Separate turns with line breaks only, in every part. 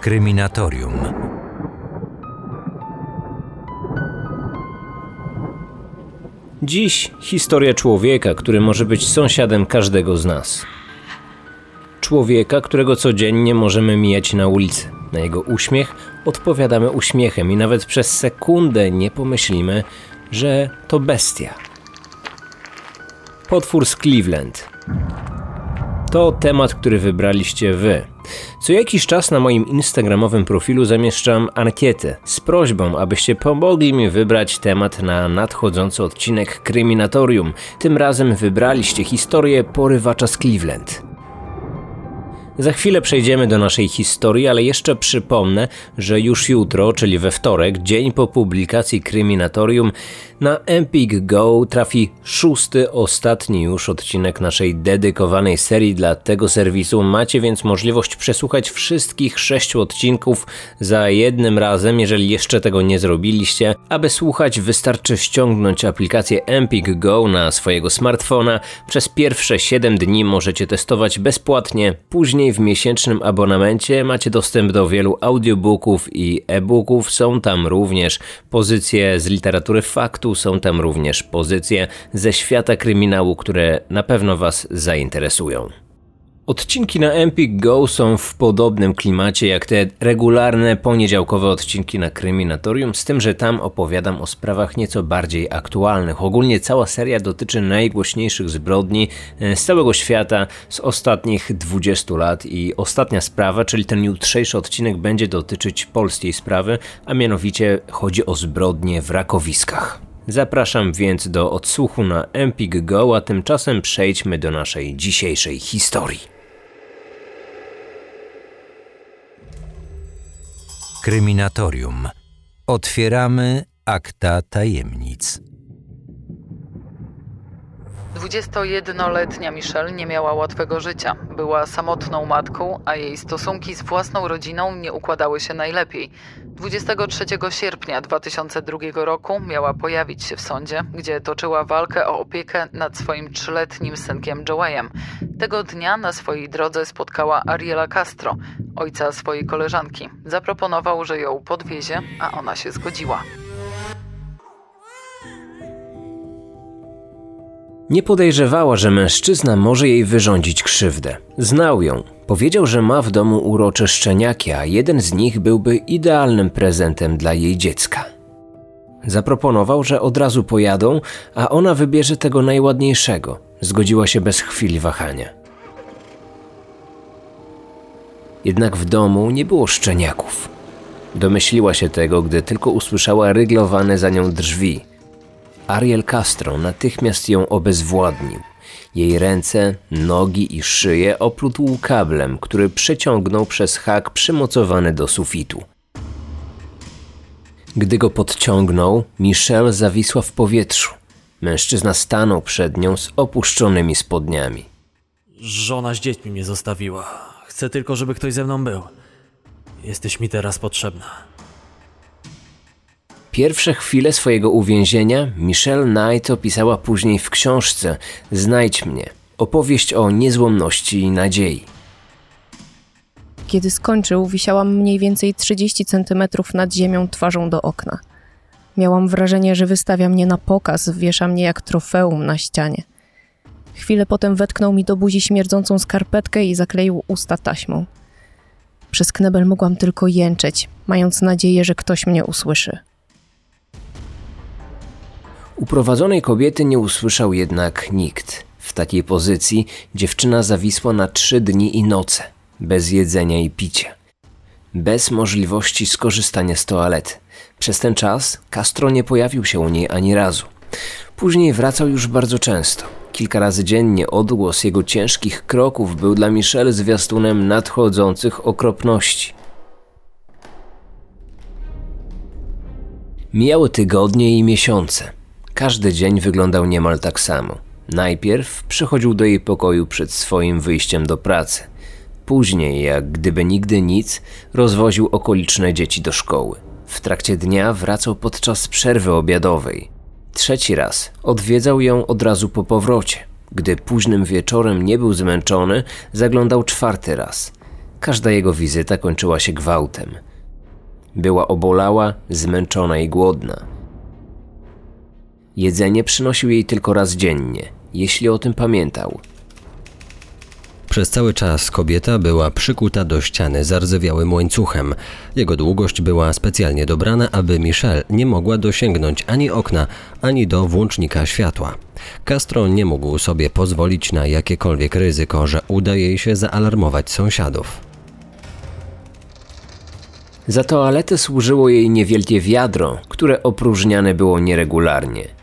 Kryminatorium.
Dziś historia człowieka, który może być sąsiadem każdego z nas. Człowieka, którego codziennie możemy mijać na ulicy. Na jego uśmiech odpowiadamy uśmiechem i nawet przez sekundę nie pomyślimy, że to bestia. Potwór z Cleveland. To temat, który wybraliście wy. Co jakiś czas na moim instagramowym profilu zamieszczam ankietę z prośbą, abyście pomogli mi wybrać temat na nadchodzący odcinek Kryminatorium. Tym razem wybraliście historię porywacza z Cleveland. Za chwilę przejdziemy do naszej historii, ale jeszcze przypomnę, że już jutro, czyli we wtorek, dzień po publikacji Kryminatorium, na Empik Go trafi szósty, ostatni już odcinek naszej dedykowanej serii dla tego serwisu. Macie więc możliwość przesłuchać wszystkich sześciu odcinków za jednym razem, jeżeli jeszcze tego nie zrobiliście. Aby słuchać, wystarczy ściągnąć aplikację Empik Go na swojego smartfona. Przez pierwsze 7 dni możecie testować bezpłatnie. Później w miesięcznym abonamencie macie dostęp do wielu audiobooków i e-booków. Są tam również pozycje z literatury faktu, są tam również pozycje ze świata kryminału, które na pewno Was zainteresują. Odcinki na Empik Go są w podobnym klimacie jak te regularne poniedziałkowe odcinki na Kryminatorium, z tym, że tam opowiadam o sprawach nieco bardziej aktualnych. Ogólnie cała seria dotyczy najgłośniejszych zbrodni e, z całego świata z ostatnich 20 lat i ostatnia sprawa, czyli ten jutrzejszy odcinek będzie dotyczyć polskiej sprawy, a mianowicie chodzi o zbrodnie w rakowiskach. Zapraszam więc do odsłuchu na Empik Go, a tymczasem przejdźmy do naszej dzisiejszej historii.
Kryminatorium. Otwieramy akta tajemnic.
21-letnia Michelle nie miała łatwego życia. Była samotną matką, a jej stosunki z własną rodziną nie układały się najlepiej. 23 sierpnia 2002 roku miała pojawić się w sądzie, gdzie toczyła walkę o opiekę nad swoim trzyletnim synkiem Joeyem. Tego dnia na swojej drodze spotkała Ariela Castro, ojca swojej koleżanki. Zaproponował, że ją podwiezie, a ona się zgodziła.
Nie podejrzewała, że mężczyzna może jej wyrządzić krzywdę. Znał ją. Powiedział, że ma w domu urocze szczeniaki, a jeden z nich byłby idealnym prezentem dla jej dziecka. Zaproponował, że od razu pojadą, a ona wybierze tego najładniejszego. Zgodziła się bez chwili wahania. Jednak w domu nie było szczeniaków. Domyśliła się tego, gdy tylko usłyszała ryglowane za nią drzwi. Ariel Castro natychmiast ją obezwładnił. Jej ręce, nogi i szyję oplótł kablem, który przeciągnął przez hak przymocowany do sufitu. Gdy go podciągnął, Michelle zawisła w powietrzu. Mężczyzna stanął przed nią z opuszczonymi spodniami.
Żona z dziećmi mnie zostawiła. Chcę tylko, żeby ktoś ze mną był. Jesteś mi teraz potrzebna.
Pierwsze chwile swojego uwięzienia Michelle Knight opisała później w książce Znajdź mnie opowieść o niezłomności i nadziei.
Kiedy skończył, wisiałam mniej więcej 30 centymetrów nad ziemią twarzą do okna. Miałam wrażenie, że wystawia mnie na pokaz, wiesza mnie jak trofeum na ścianie. Chwilę potem wetknął mi do buzi śmierdzącą skarpetkę i zakleił usta taśmą. Przez knebel mogłam tylko jęczeć, mając nadzieję, że ktoś mnie usłyszy.
Uprowadzonej kobiety nie usłyszał jednak nikt. W takiej pozycji dziewczyna zawisła na trzy dni i noce, bez jedzenia i picia. Bez możliwości skorzystania z toalety. Przez ten czas Castro nie pojawił się u niej ani razu. Później wracał już bardzo często. Kilka razy dziennie odgłos jego ciężkich kroków był dla Michelle zwiastunem nadchodzących okropności. Mijały tygodnie i miesiące. Każdy dzień wyglądał niemal tak samo. Najpierw przychodził do jej pokoju przed swoim wyjściem do pracy. Później, jak gdyby nigdy nic, rozwoził okoliczne dzieci do szkoły. W trakcie dnia wracał podczas przerwy obiadowej. Trzeci raz odwiedzał ją od razu po powrocie. Gdy późnym wieczorem nie był zmęczony, zaglądał czwarty raz. Każda jego wizyta kończyła się gwałtem. Była obolała, zmęczona i głodna. Jedzenie przynosił jej tylko raz dziennie, jeśli o tym pamiętał.
Przez cały czas kobieta była przykuta do ściany zardzewiałym łańcuchem. Jego długość była specjalnie dobrana, aby Michelle nie mogła dosięgnąć ani okna, ani do włącznika światła. Castro nie mógł sobie pozwolić na jakiekolwiek ryzyko, że uda jej się zaalarmować sąsiadów.
Za toaletę służyło jej niewielkie wiadro, które opróżniane było nieregularnie.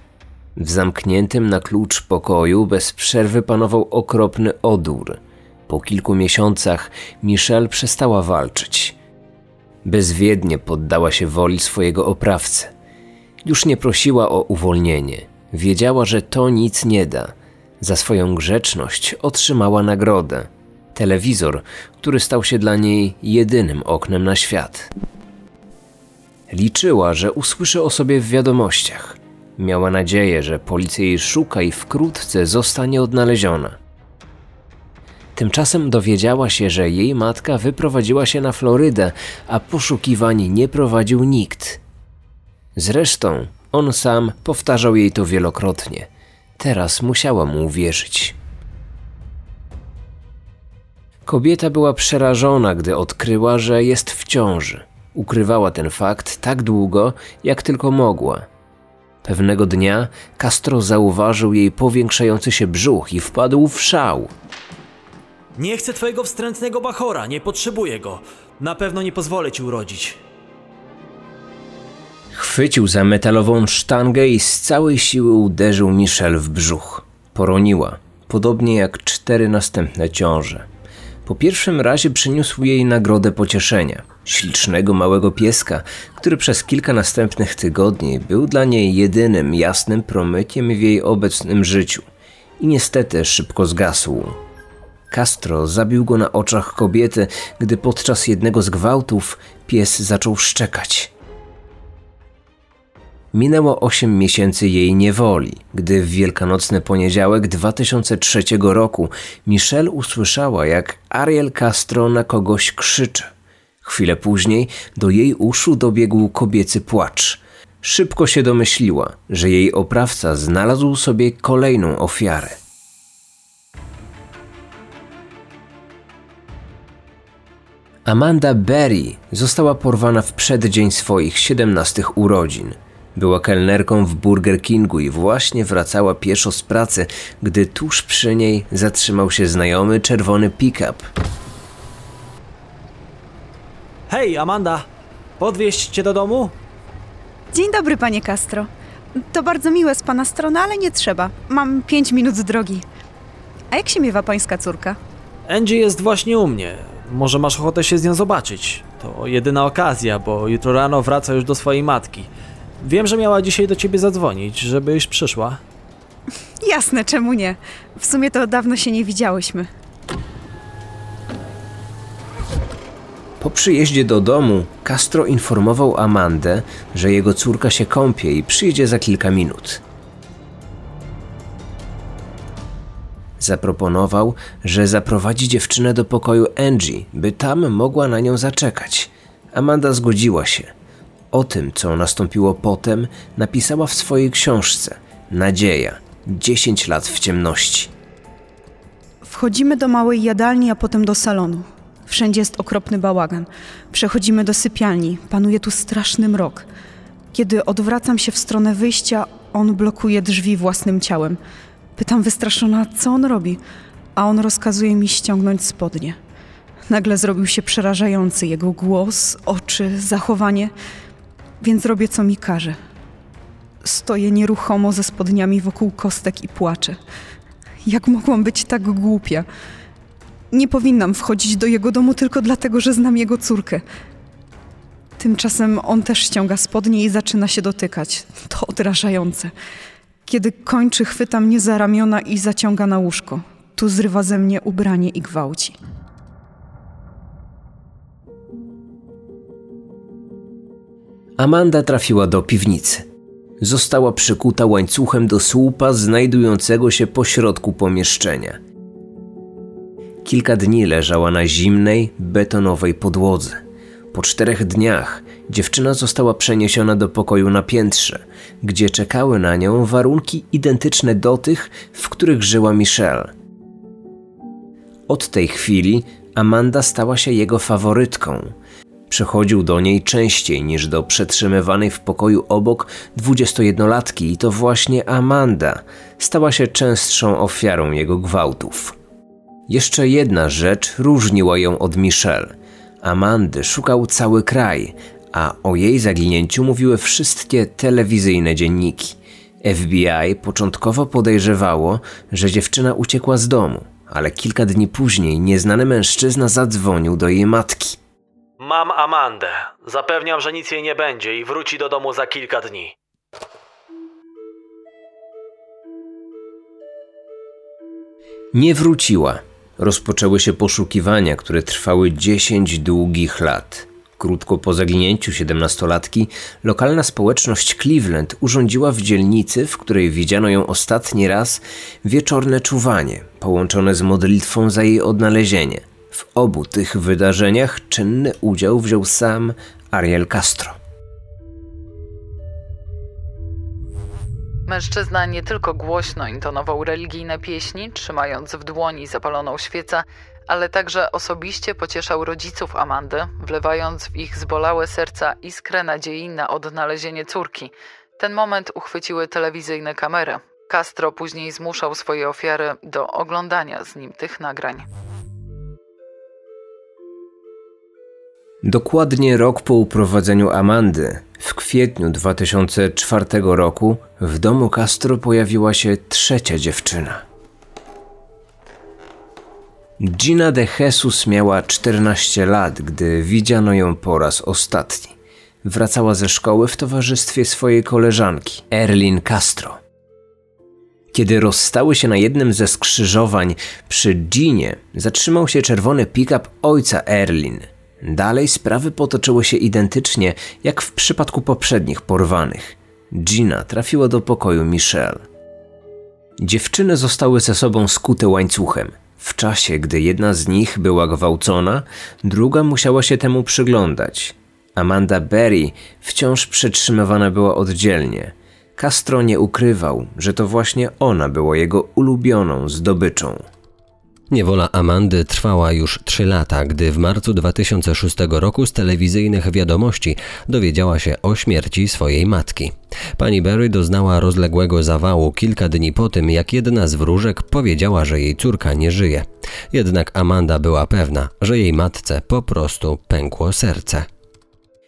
W zamkniętym na klucz pokoju bez przerwy panował okropny odór. Po kilku miesiącach Michelle przestała walczyć. Bezwiednie poddała się woli swojego oprawcy. Już nie prosiła o uwolnienie. Wiedziała, że to nic nie da. Za swoją grzeczność otrzymała nagrodę telewizor, który stał się dla niej jedynym oknem na świat. Liczyła, że usłyszy o sobie w wiadomościach. Miała nadzieję, że policja jej szuka i wkrótce zostanie odnaleziona. Tymczasem dowiedziała się, że jej matka wyprowadziła się na Florydę, a poszukiwań nie prowadził nikt. Zresztą on sam powtarzał jej to wielokrotnie. Teraz musiała mu uwierzyć. Kobieta była przerażona, gdy odkryła, że jest w ciąży. Ukrywała ten fakt tak długo, jak tylko mogła. Pewnego dnia Castro zauważył jej powiększający się brzuch i wpadł w szał.
Nie chcę twojego wstrętnego bachora, nie potrzebuję go. Na pewno nie pozwolę ci urodzić.
Chwycił za metalową sztangę i z całej siły uderzył Michelle w brzuch. Poroniła, podobnie jak cztery następne ciąże. Po pierwszym razie przyniósł jej nagrodę pocieszenia ślicznego małego pieska, który przez kilka następnych tygodni był dla niej jedynym jasnym promykiem w jej obecnym życiu i niestety szybko zgasł. Castro zabił go na oczach kobiety, gdy podczas jednego z gwałtów pies zaczął szczekać. Minęło 8 miesięcy jej niewoli, gdy w wielkanocny poniedziałek 2003 roku Michelle usłyszała, jak Ariel Castro na kogoś krzyczy. Chwilę później do jej uszu dobiegł kobiecy płacz. Szybko się domyśliła, że jej oprawca znalazł sobie kolejną ofiarę. Amanda Berry została porwana w przeddzień swoich 17 urodzin. Była kelnerką w Burger Kingu i właśnie wracała pieszo z pracy, gdy tuż przy niej zatrzymał się znajomy czerwony pick-up.
Hej, Amanda! Podwieźć cię do domu?
Dzień dobry, panie Castro. To bardzo miłe z pana strony, ale nie trzeba. Mam pięć minut drogi. A jak się miewa pańska córka?
Angie jest właśnie u mnie. Może masz ochotę się z nią zobaczyć? To jedyna okazja, bo jutro rano wraca już do swojej matki. Wiem, że miała dzisiaj do ciebie zadzwonić, żebyś przyszła.
Jasne, czemu nie? W sumie to dawno się nie widziałyśmy.
Po przyjeździe do domu Castro informował Amandę, że jego córka się kąpie i przyjdzie za kilka minut. Zaproponował, że zaprowadzi dziewczynę do pokoju Angie, by tam mogła na nią zaczekać. Amanda zgodziła się. O tym, co nastąpiło potem, napisała w swojej książce Nadzieja 10 lat w ciemności.
Wchodzimy do małej jadalni, a potem do salonu. Wszędzie jest okropny bałagan. Przechodzimy do sypialni. Panuje tu straszny mrok. Kiedy odwracam się w stronę wyjścia, on blokuje drzwi własnym ciałem. Pytam wystraszona, co on robi, a on rozkazuje mi ściągnąć spodnie. Nagle zrobił się przerażający jego głos, oczy, zachowanie, więc robię co mi każe. Stoję nieruchomo ze spodniami wokół kostek i płaczę. Jak mogłam być tak głupia? Nie powinnam wchodzić do jego domu tylko dlatego, że znam jego córkę. Tymczasem on też ściąga spodnie i zaczyna się dotykać. To odrażające. Kiedy kończy, chwyta mnie za ramiona i zaciąga na łóżko. Tu zrywa ze mnie ubranie i gwałci.
Amanda trafiła do piwnicy. Została przykuta łańcuchem do słupa znajdującego się pośrodku pomieszczenia. Kilka dni leżała na zimnej, betonowej podłodze. Po czterech dniach dziewczyna została przeniesiona do pokoju na piętrze, gdzie czekały na nią warunki identyczne do tych, w których żyła Michelle. Od tej chwili Amanda stała się jego faworytką. Przychodził do niej częściej niż do przetrzymywanej w pokoju obok 21-latki i to właśnie Amanda stała się częstszą ofiarą jego gwałtów. Jeszcze jedna rzecz różniła ją od Michelle. Amandy szukał cały kraj, a o jej zaginięciu mówiły wszystkie telewizyjne dzienniki. FBI początkowo podejrzewało, że dziewczyna uciekła z domu, ale kilka dni później nieznany mężczyzna zadzwonił do jej matki.
Mam Amandę. Zapewniam, że nic jej nie będzie i wróci do domu za kilka dni.
Nie wróciła. Rozpoczęły się poszukiwania, które trwały 10 długich lat. Krótko po zaginięciu siedemnastolatki, lokalna społeczność Cleveland urządziła w dzielnicy, w której widziano ją ostatni raz, wieczorne czuwanie, połączone z modlitwą za jej odnalezienie. W obu tych wydarzeniach czynny udział wziął sam Ariel Castro.
Mężczyzna nie tylko głośno intonował religijne pieśni, trzymając w dłoni zapaloną świecę, ale także osobiście pocieszał rodziców Amandy, wlewając w ich zbolałe serca iskrę nadziei na odnalezienie córki. Ten moment uchwyciły telewizyjne kamery. Castro później zmuszał swoje ofiary do oglądania z nim tych nagrań.
Dokładnie rok po uprowadzeniu Amandy, w kwietniu 2004 roku, w domu Castro pojawiła się trzecia dziewczyna. Gina de Jesus miała 14 lat, gdy widziano ją po raz ostatni. Wracała ze szkoły w towarzystwie swojej koleżanki, Erlin Castro. Kiedy rozstały się na jednym ze skrzyżowań przy Ginie, zatrzymał się czerwony pick-up ojca Erlin – Dalej sprawy potoczyły się identycznie jak w przypadku poprzednich porwanych. Gina trafiła do pokoju Michelle. Dziewczyny zostały ze sobą skute łańcuchem. W czasie, gdy jedna z nich była gwałcona, druga musiała się temu przyglądać. Amanda Berry wciąż przetrzymywana była oddzielnie. Castro nie ukrywał, że to właśnie ona była jego ulubioną zdobyczą.
Niewola Amandy trwała już trzy lata, gdy w marcu 2006 roku z telewizyjnych wiadomości dowiedziała się o śmierci swojej matki. Pani Berry doznała rozległego zawału kilka dni po tym, jak jedna z wróżek powiedziała, że jej córka nie żyje. Jednak Amanda była pewna, że jej matce po prostu pękło serce.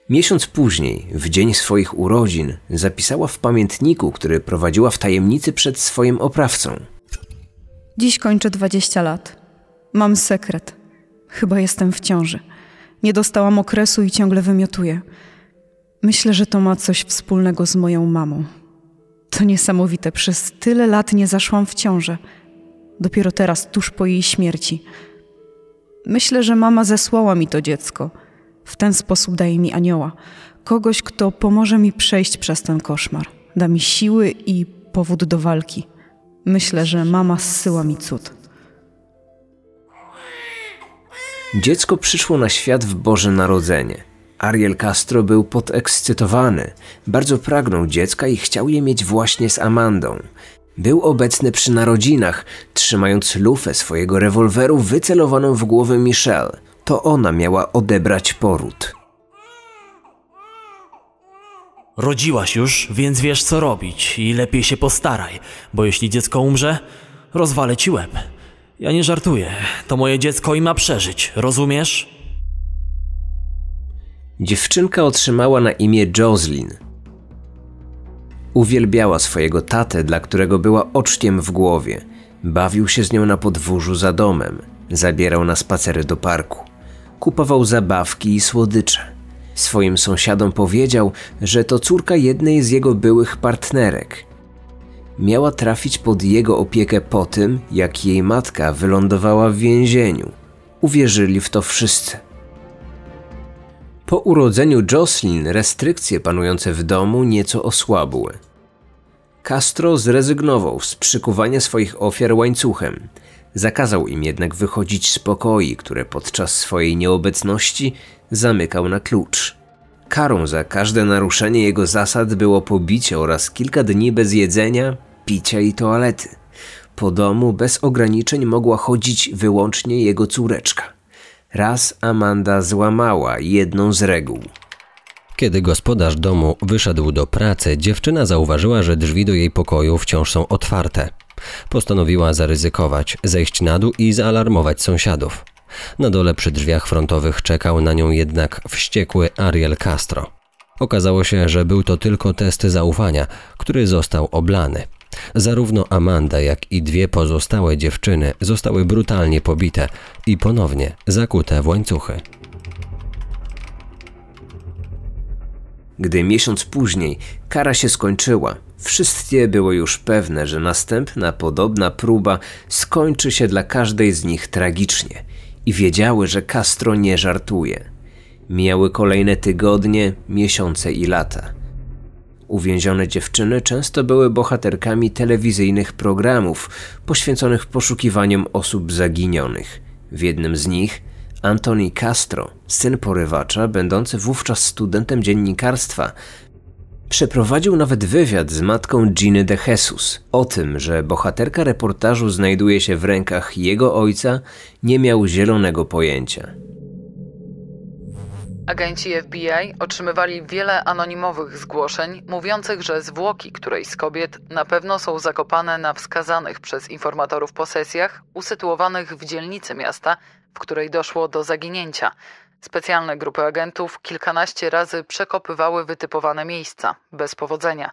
Miesiąc później, w dzień swoich urodzin, zapisała w pamiętniku, który prowadziła w tajemnicy przed swoim oprawcą –
Dziś kończę 20 lat. Mam sekret. Chyba jestem w ciąży. Nie dostałam okresu i ciągle wymiotuję. Myślę, że to ma coś wspólnego z moją mamą. To niesamowite. Przez tyle lat nie zaszłam w ciążę. Dopiero teraz, tuż po jej śmierci. Myślę, że mama zesłała mi to dziecko. W ten sposób daje mi anioła. Kogoś, kto pomoże mi przejść przez ten koszmar. Da mi siły i powód do walki. Myślę, że mama zsyła mi cud.
Dziecko przyszło na świat w Boże Narodzenie. Ariel Castro był podekscytowany, bardzo pragnął dziecka i chciał je mieć właśnie z Amandą. Był obecny przy narodzinach, trzymając lufę swojego rewolweru wycelowaną w głowę Michelle. To ona miała odebrać poród.
Rodziłaś już, więc wiesz co robić i lepiej się postaraj, bo jeśli dziecko umrze, rozwalę ci łeb. Ja nie żartuję, to moje dziecko i ma przeżyć, rozumiesz?
Dziewczynka otrzymała na imię Jocelyn. Uwielbiała swojego tatę, dla którego była oczkiem w głowie. Bawił się z nią na podwórzu za domem, zabierał na spacery do parku, kupował zabawki i słodycze. Swoim sąsiadom powiedział, że to córka jednej z jego byłych partnerek. Miała trafić pod jego opiekę po tym, jak jej matka wylądowała w więzieniu. Uwierzyli w to wszyscy. Po urodzeniu Jocelyn restrykcje panujące w domu nieco osłabły. Castro zrezygnował z przykuwania swoich ofiar łańcuchem. Zakazał im jednak wychodzić z pokoi, które podczas swojej nieobecności zamykał na klucz. Karą za każde naruszenie jego zasad było pobicie oraz kilka dni bez jedzenia, picia i toalety. Po domu bez ograniczeń mogła chodzić wyłącznie jego córeczka. Raz Amanda złamała jedną z reguł.
Kiedy gospodarz domu wyszedł do pracy, dziewczyna zauważyła, że drzwi do jej pokoju wciąż są otwarte. Postanowiła zaryzykować, zejść na dół i zaalarmować sąsiadów. Na dole przy drzwiach frontowych czekał na nią jednak wściekły Ariel Castro. Okazało się, że był to tylko test zaufania, który został oblany. Zarówno Amanda, jak i dwie pozostałe dziewczyny zostały brutalnie pobite i ponownie zakute w łańcuchy.
Gdy miesiąc później kara się skończyła, wszystkie były już pewne, że następna podobna próba skończy się dla każdej z nich tragicznie i wiedziały, że Castro nie żartuje. Mijały kolejne tygodnie, miesiące i lata. Uwięzione dziewczyny często były bohaterkami telewizyjnych programów poświęconych poszukiwaniom osób zaginionych. W jednym z nich Antoni Castro, syn porywacza, będący wówczas studentem dziennikarstwa, przeprowadził nawet wywiad z matką Giny de Jesus. O tym, że bohaterka reportażu znajduje się w rękach jego ojca, nie miał zielonego pojęcia.
Agenci FBI otrzymywali wiele anonimowych zgłoszeń mówiących, że zwłoki którejś z kobiet na pewno są zakopane na wskazanych przez informatorów posesjach usytuowanych w dzielnicy miasta, w której doszło do zaginięcia. Specjalne grupy agentów kilkanaście razy przekopywały wytypowane miejsca, bez powodzenia.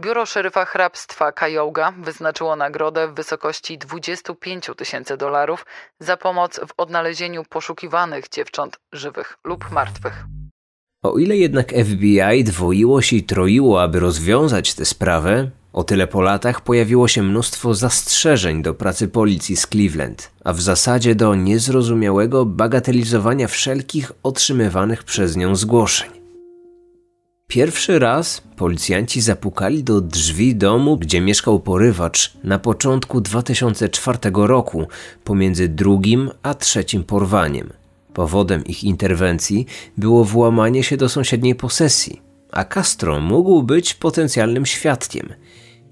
Biuro szeryfa hrabstwa Kajoga wyznaczyło nagrodę w wysokości 25 tysięcy dolarów za pomoc w odnalezieniu poszukiwanych dziewcząt żywych lub martwych.
O ile jednak FBI dwoiło się i troiło, aby rozwiązać tę sprawę, o tyle po latach pojawiło się mnóstwo zastrzeżeń do pracy policji z Cleveland, a w zasadzie do niezrozumiałego bagatelizowania wszelkich otrzymywanych przez nią zgłoszeń. Pierwszy raz policjanci zapukali do drzwi domu, gdzie mieszkał porywacz na początku 2004 roku, pomiędzy drugim a trzecim porwaniem. Powodem ich interwencji było włamanie się do sąsiedniej posesji, a Castro mógł być potencjalnym świadkiem.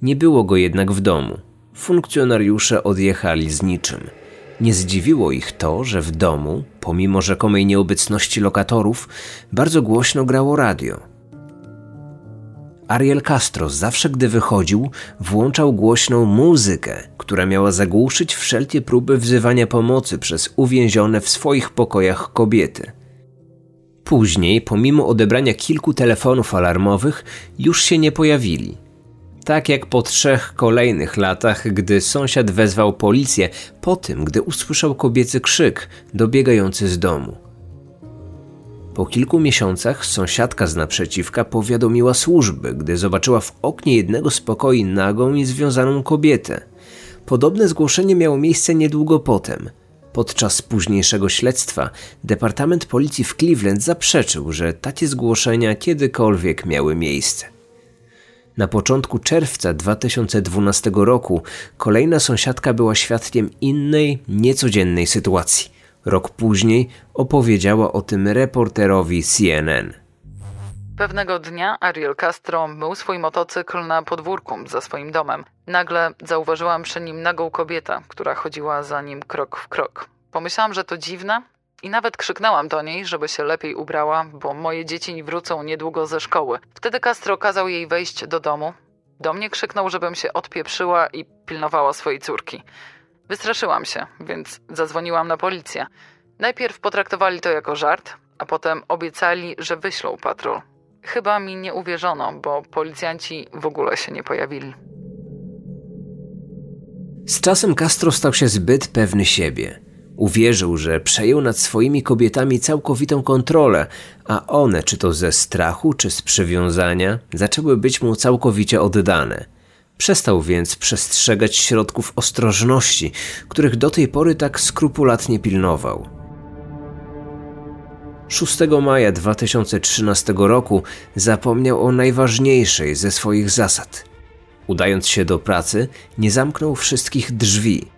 Nie było go jednak w domu. Funkcjonariusze odjechali z niczym. Nie zdziwiło ich to, że w domu, pomimo rzekomej nieobecności lokatorów, bardzo głośno grało radio. Ariel Castro zawsze gdy wychodził, włączał głośną muzykę, która miała zagłuszyć wszelkie próby wzywania pomocy przez uwięzione w swoich pokojach kobiety. Później, pomimo odebrania kilku telefonów alarmowych, już się nie pojawili. Tak jak po trzech kolejnych latach, gdy sąsiad wezwał policję po tym, gdy usłyszał kobiecy krzyk dobiegający z domu. Po kilku miesiącach sąsiadka z naprzeciwka powiadomiła służby, gdy zobaczyła w oknie jednego z pokoi nagą i związaną kobietę. Podobne zgłoszenie miało miejsce niedługo potem. Podczas późniejszego śledztwa Departament Policji w Cleveland zaprzeczył, że takie zgłoszenia kiedykolwiek miały miejsce. Na początku czerwca 2012 roku kolejna sąsiadka była świadkiem innej, niecodziennej sytuacji. Rok później opowiedziała o tym reporterowi CNN.
Pewnego dnia Ariel Castro mył swój motocykl na podwórku za swoim domem. Nagle zauważyłam przy nim nagą kobietę, która chodziła za nim krok w krok. Pomyślałam, że to dziwne i nawet krzyknęłam do niej, żeby się lepiej ubrała, bo moje dzieci wrócą niedługo ze szkoły. Wtedy Castro kazał jej wejść do domu. Do mnie krzyknął, żebym się odpieprzyła i pilnowała swojej córki. Wystraszyłam się, więc zadzwoniłam na policję. Najpierw potraktowali to jako żart, a potem obiecali, że wyślą patrol. Chyba mi nie uwierzono, bo policjanci w ogóle się nie pojawili.
Z czasem Castro stał się zbyt pewny siebie. Uwierzył, że przejął nad swoimi kobietami całkowitą kontrolę, a one, czy to ze strachu, czy z przywiązania, zaczęły być mu całkowicie oddane. Przestał więc przestrzegać środków ostrożności, których do tej pory tak skrupulatnie pilnował. 6 maja 2013 roku zapomniał o najważniejszej ze swoich zasad. Udając się do pracy, nie zamknął wszystkich drzwi.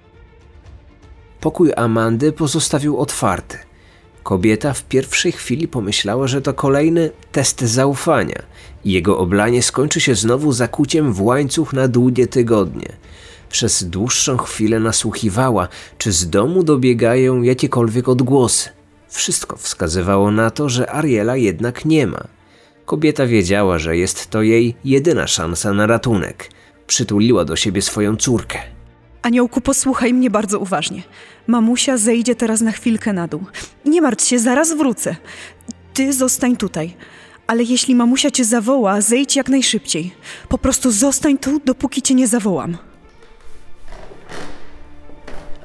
Pokój Amandy pozostawił otwarty. Kobieta w pierwszej chwili pomyślała, że to kolejny test zaufania i jego oblanie skończy się znowu zakuciem w łańcuch na długie tygodnie. Przez dłuższą chwilę nasłuchiwała, czy z domu dobiegają jakiekolwiek odgłosy. Wszystko wskazywało na to, że Ariela jednak nie ma. Kobieta wiedziała, że jest to jej jedyna szansa na ratunek. Przytuliła do siebie swoją córkę.
Aniołku, posłuchaj mnie bardzo uważnie. Mamusia zejdzie teraz na chwilkę na dół. Nie martw się, zaraz wrócę. Ty zostań tutaj. Ale jeśli mamusia cię zawoła, zejdź jak najszybciej. Po prostu zostań tu, dopóki cię nie zawołam.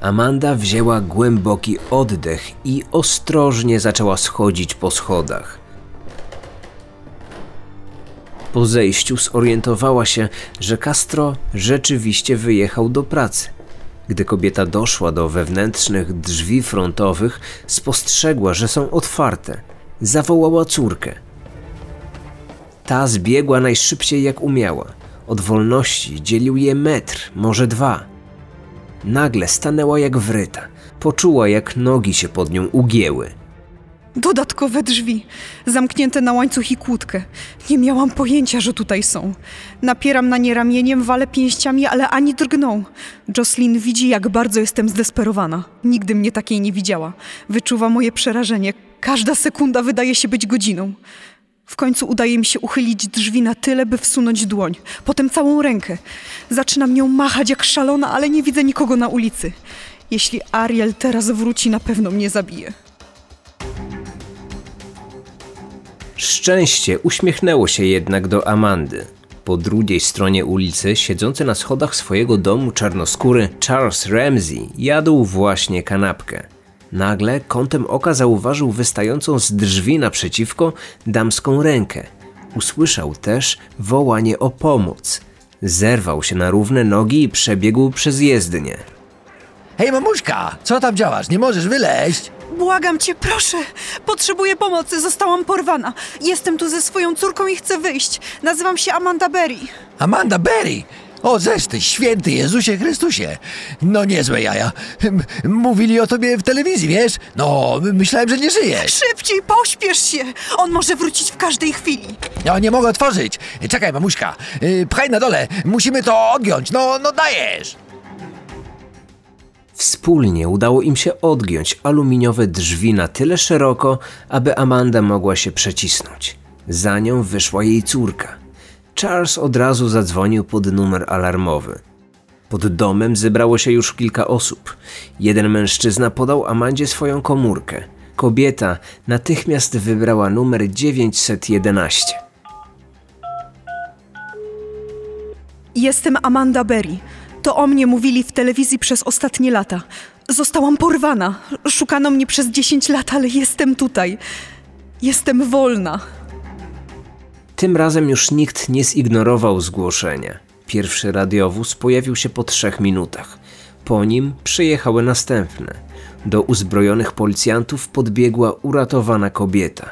Amanda wzięła głęboki oddech i ostrożnie zaczęła schodzić po schodach. Po zejściu zorientowała się, że Castro rzeczywiście wyjechał do pracy. Gdy kobieta doszła do wewnętrznych drzwi frontowych, spostrzegła, że są otwarte. Zawołała córkę. Ta zbiegła najszybciej jak umiała. Od wolności dzielił je metr, może dwa. Nagle stanęła jak wryta. Poczuła, jak nogi się pod nią ugięły.
Dodatkowe drzwi, zamknięte na łańcuch i kłódkę. Nie miałam pojęcia, że tutaj są. Napieram na nie ramieniem, walę pięściami, ale ani drgną. Jocelyn widzi, jak bardzo jestem zdesperowana. Nigdy mnie takiej nie widziała. Wyczuwa moje przerażenie. Każda sekunda wydaje się być godziną. W końcu udaje mi się uchylić drzwi na tyle, by wsunąć dłoń, potem całą rękę. Zaczynam nią machać jak szalona, ale nie widzę nikogo na ulicy. Jeśli Ariel teraz wróci, na pewno mnie zabije.
Szczęście uśmiechnęło się jednak do Amandy. Po drugiej stronie ulicy, siedzący na schodach swojego domu czarnoskóry Charles Ramsey jadł właśnie kanapkę. Nagle kątem oka zauważył wystającą z drzwi naprzeciwko damską rękę. Usłyszał też wołanie o pomoc. Zerwał się na równe nogi i przebiegł przez jezdnię.
Hej, mamuśka, co tam działasz? Nie możesz wyleźć?
Błagam cię, proszę! Potrzebuję pomocy, zostałam porwana. Jestem tu ze swoją córką i chcę wyjść. Nazywam się Amanda Berry.
Amanda Berry! O, zeż ty, święty Jezusie Chrystusie! No niezłe jaja. M- Mówili o tobie w telewizji, wiesz? No, myślałem, że nie żyjesz.
Szybciej, pośpiesz się! On może wrócić w każdej chwili.
No, nie mogę otworzyć. Czekaj, mamuśka. Y, Pchaj na dole, musimy to odgiąć. No, no dajesz!
Wspólnie udało im się odgiąć aluminiowe drzwi na tyle szeroko, aby Amanda mogła się przecisnąć. Za nią wyszła jej córka. Charles od razu zadzwonił pod numer alarmowy. Pod domem zebrało się już kilka osób. Jeden mężczyzna podał Amandzie swoją komórkę. Kobieta natychmiast wybrała numer 911.
Jestem Amanda Berry. To o mnie mówili w telewizji przez ostatnie lata. Zostałam porwana. Szukano mnie przez 10 lat, ale jestem tutaj. Jestem wolna.
Tym razem już nikt nie zignorował zgłoszenia. Pierwszy radiowóz pojawił się po trzech minutach. Po nim przyjechały następne. Do uzbrojonych policjantów podbiegła uratowana kobieta.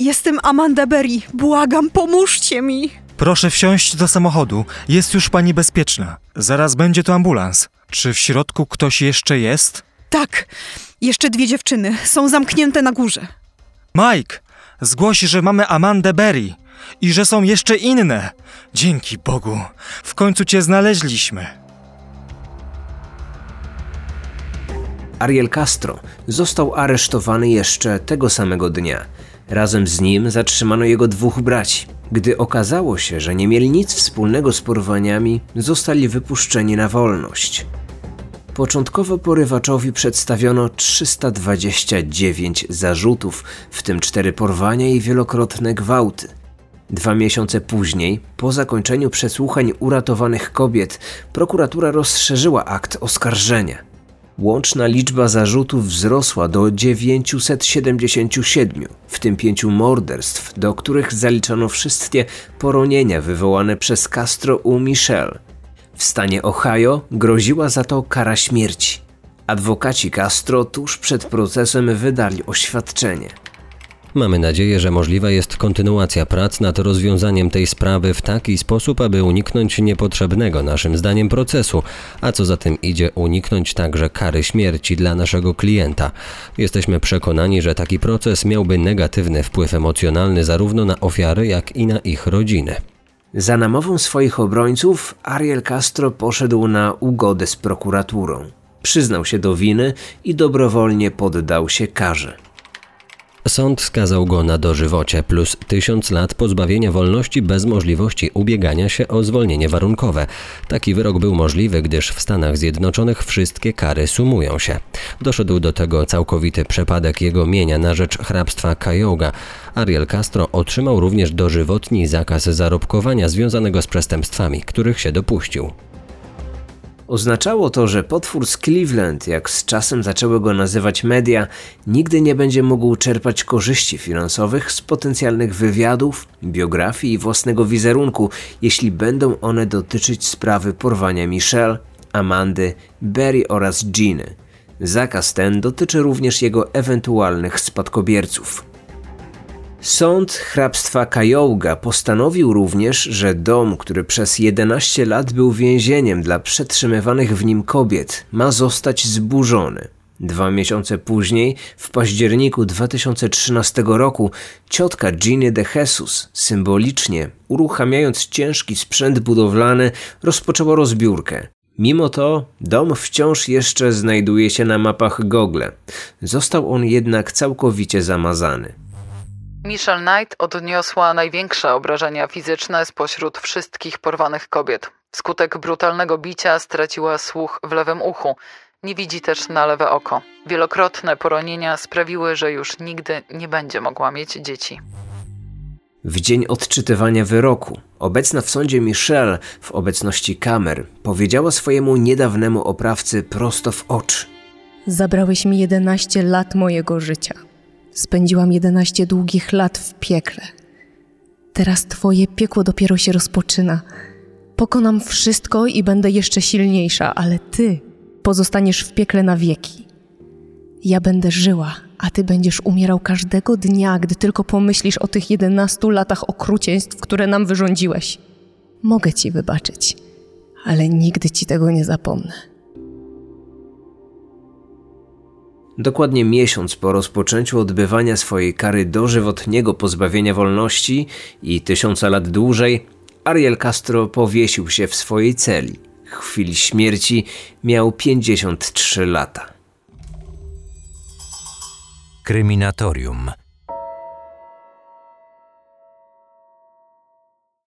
Jestem Amanda Berry. Błagam, pomóżcie mi.
Proszę wsiąść do samochodu. Jest już pani bezpieczna. Zaraz będzie tu ambulans. Czy w środku ktoś jeszcze jest?
Tak, jeszcze dwie dziewczyny. Są zamknięte na górze.
Mike, zgłoś, że mamy Amandę Berry i że są jeszcze inne. Dzięki Bogu. W końcu cię znaleźliśmy.
Ariel Castro został aresztowany jeszcze tego samego dnia. Razem z nim zatrzymano jego dwóch braci. Gdy okazało się, że nie mieli nic wspólnego z porwaniami, zostali wypuszczeni na wolność. Początkowo porywaczowi przedstawiono 329 zarzutów, w tym cztery porwania i wielokrotne gwałty. Dwa miesiące później, po zakończeniu przesłuchań uratowanych kobiet, prokuratura rozszerzyła akt oskarżenia. Łączna liczba zarzutów wzrosła do 977, w tym pięciu morderstw, do których zaliczono wszystkie poronienia wywołane przez Castro u Michelle. W stanie Ohio groziła za to kara śmierci. Adwokaci Castro tuż przed procesem wydali oświadczenie.
Mamy nadzieję, że możliwa jest kontynuacja prac nad rozwiązaniem tej sprawy w taki sposób, aby uniknąć niepotrzebnego naszym zdaniem procesu, a co za tym idzie uniknąć także kary śmierci dla naszego klienta. Jesteśmy przekonani, że taki proces miałby negatywny wpływ emocjonalny zarówno na ofiary, jak i na ich rodziny.
Za namową swoich obrońców Ariel Castro poszedł na ugodę z prokuraturą. Przyznał się do winy i dobrowolnie poddał się karze.
Sąd skazał go na dożywocie plus tysiąc lat pozbawienia wolności bez możliwości ubiegania się o zwolnienie warunkowe. Taki wyrok był możliwy, gdyż w Stanach Zjednoczonych wszystkie kary sumują się. Doszedł do tego całkowity przepadek jego mienia na rzecz hrabstwa Cayoga. Ariel Castro otrzymał również dożywotni zakaz zarobkowania związanego z przestępstwami, których się dopuścił.
Oznaczało to, że potwór z Cleveland, jak z czasem zaczęły go nazywać media, nigdy nie będzie mógł czerpać korzyści finansowych z potencjalnych wywiadów, biografii i własnego wizerunku, jeśli będą one dotyczyć sprawy porwania Michelle, Amandy, Barry oraz Giny. Zakaz ten dotyczy również jego ewentualnych spadkobierców. Sąd hrabstwa Kajouga postanowił również, że dom, który przez 11 lat był więzieniem dla przetrzymywanych w nim kobiet, ma zostać zburzony. Dwa miesiące później, w październiku 2013 roku, ciotka Ginny de Jesus symbolicznie, uruchamiając ciężki sprzęt budowlany, rozpoczęła rozbiórkę. Mimo to dom wciąż jeszcze znajduje się na mapach Google. Został on jednak całkowicie zamazany.
Michelle Knight odniosła największe obrażenia fizyczne spośród wszystkich porwanych kobiet. Wskutek brutalnego bicia straciła słuch w lewym uchu. Nie widzi też na lewe oko. Wielokrotne poronienia sprawiły, że już nigdy nie będzie mogła mieć dzieci.
W dzień odczytywania wyroku, obecna w sądzie Michelle w obecności kamer powiedziała swojemu niedawnemu oprawcy prosto w oczy.
Zabrałeś mi 11 lat mojego życia. Spędziłam 11 długich lat w piekle. Teraz twoje piekło dopiero się rozpoczyna. Pokonam wszystko i będę jeszcze silniejsza, ale ty pozostaniesz w piekle na wieki. Ja będę żyła, a ty będziesz umierał każdego dnia, gdy tylko pomyślisz o tych 11 latach okrucieństw, które nam wyrządziłeś. Mogę ci wybaczyć, ale nigdy ci tego nie zapomnę.
Dokładnie miesiąc po rozpoczęciu odbywania swojej kary dożywotniego pozbawienia wolności i tysiąca lat dłużej, Ariel Castro powiesił się w swojej celi. W chwili śmierci miał 53 lata.
Kryminatorium.